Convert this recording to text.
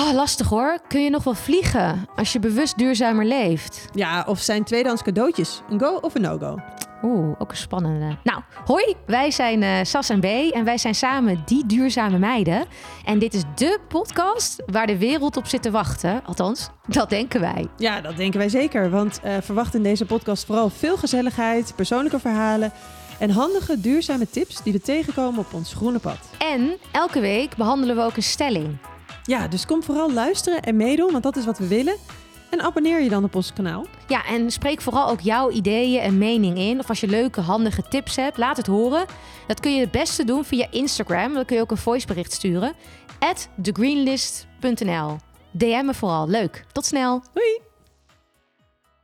Oh, lastig hoor. Kun je nog wel vliegen als je bewust duurzamer leeft? Ja, of zijn tweedehands cadeautjes een go of een no-go? Oeh, ook een spannende. Nou, hoi, wij zijn eh, Sas en B en wij zijn samen die duurzame meiden. En dit is de podcast waar de wereld op zit te wachten. Althans, dat denken wij. Ja, dat denken wij zeker. Want eh, verwacht in deze podcast vooral veel gezelligheid, persoonlijke verhalen en handige duurzame tips die we tegenkomen op ons groene pad. En elke week behandelen we ook een stelling. Ja, dus kom vooral luisteren en meedoen, want dat is wat we willen. En abonneer je dan op ons kanaal. Ja, en spreek vooral ook jouw ideeën en mening in. Of als je leuke, handige tips hebt, laat het horen. Dat kun je het beste doen via Instagram. Dan kun je ook een voicebericht sturen. At thegreenlist.nl DM me vooral. Leuk. Tot snel. Doei!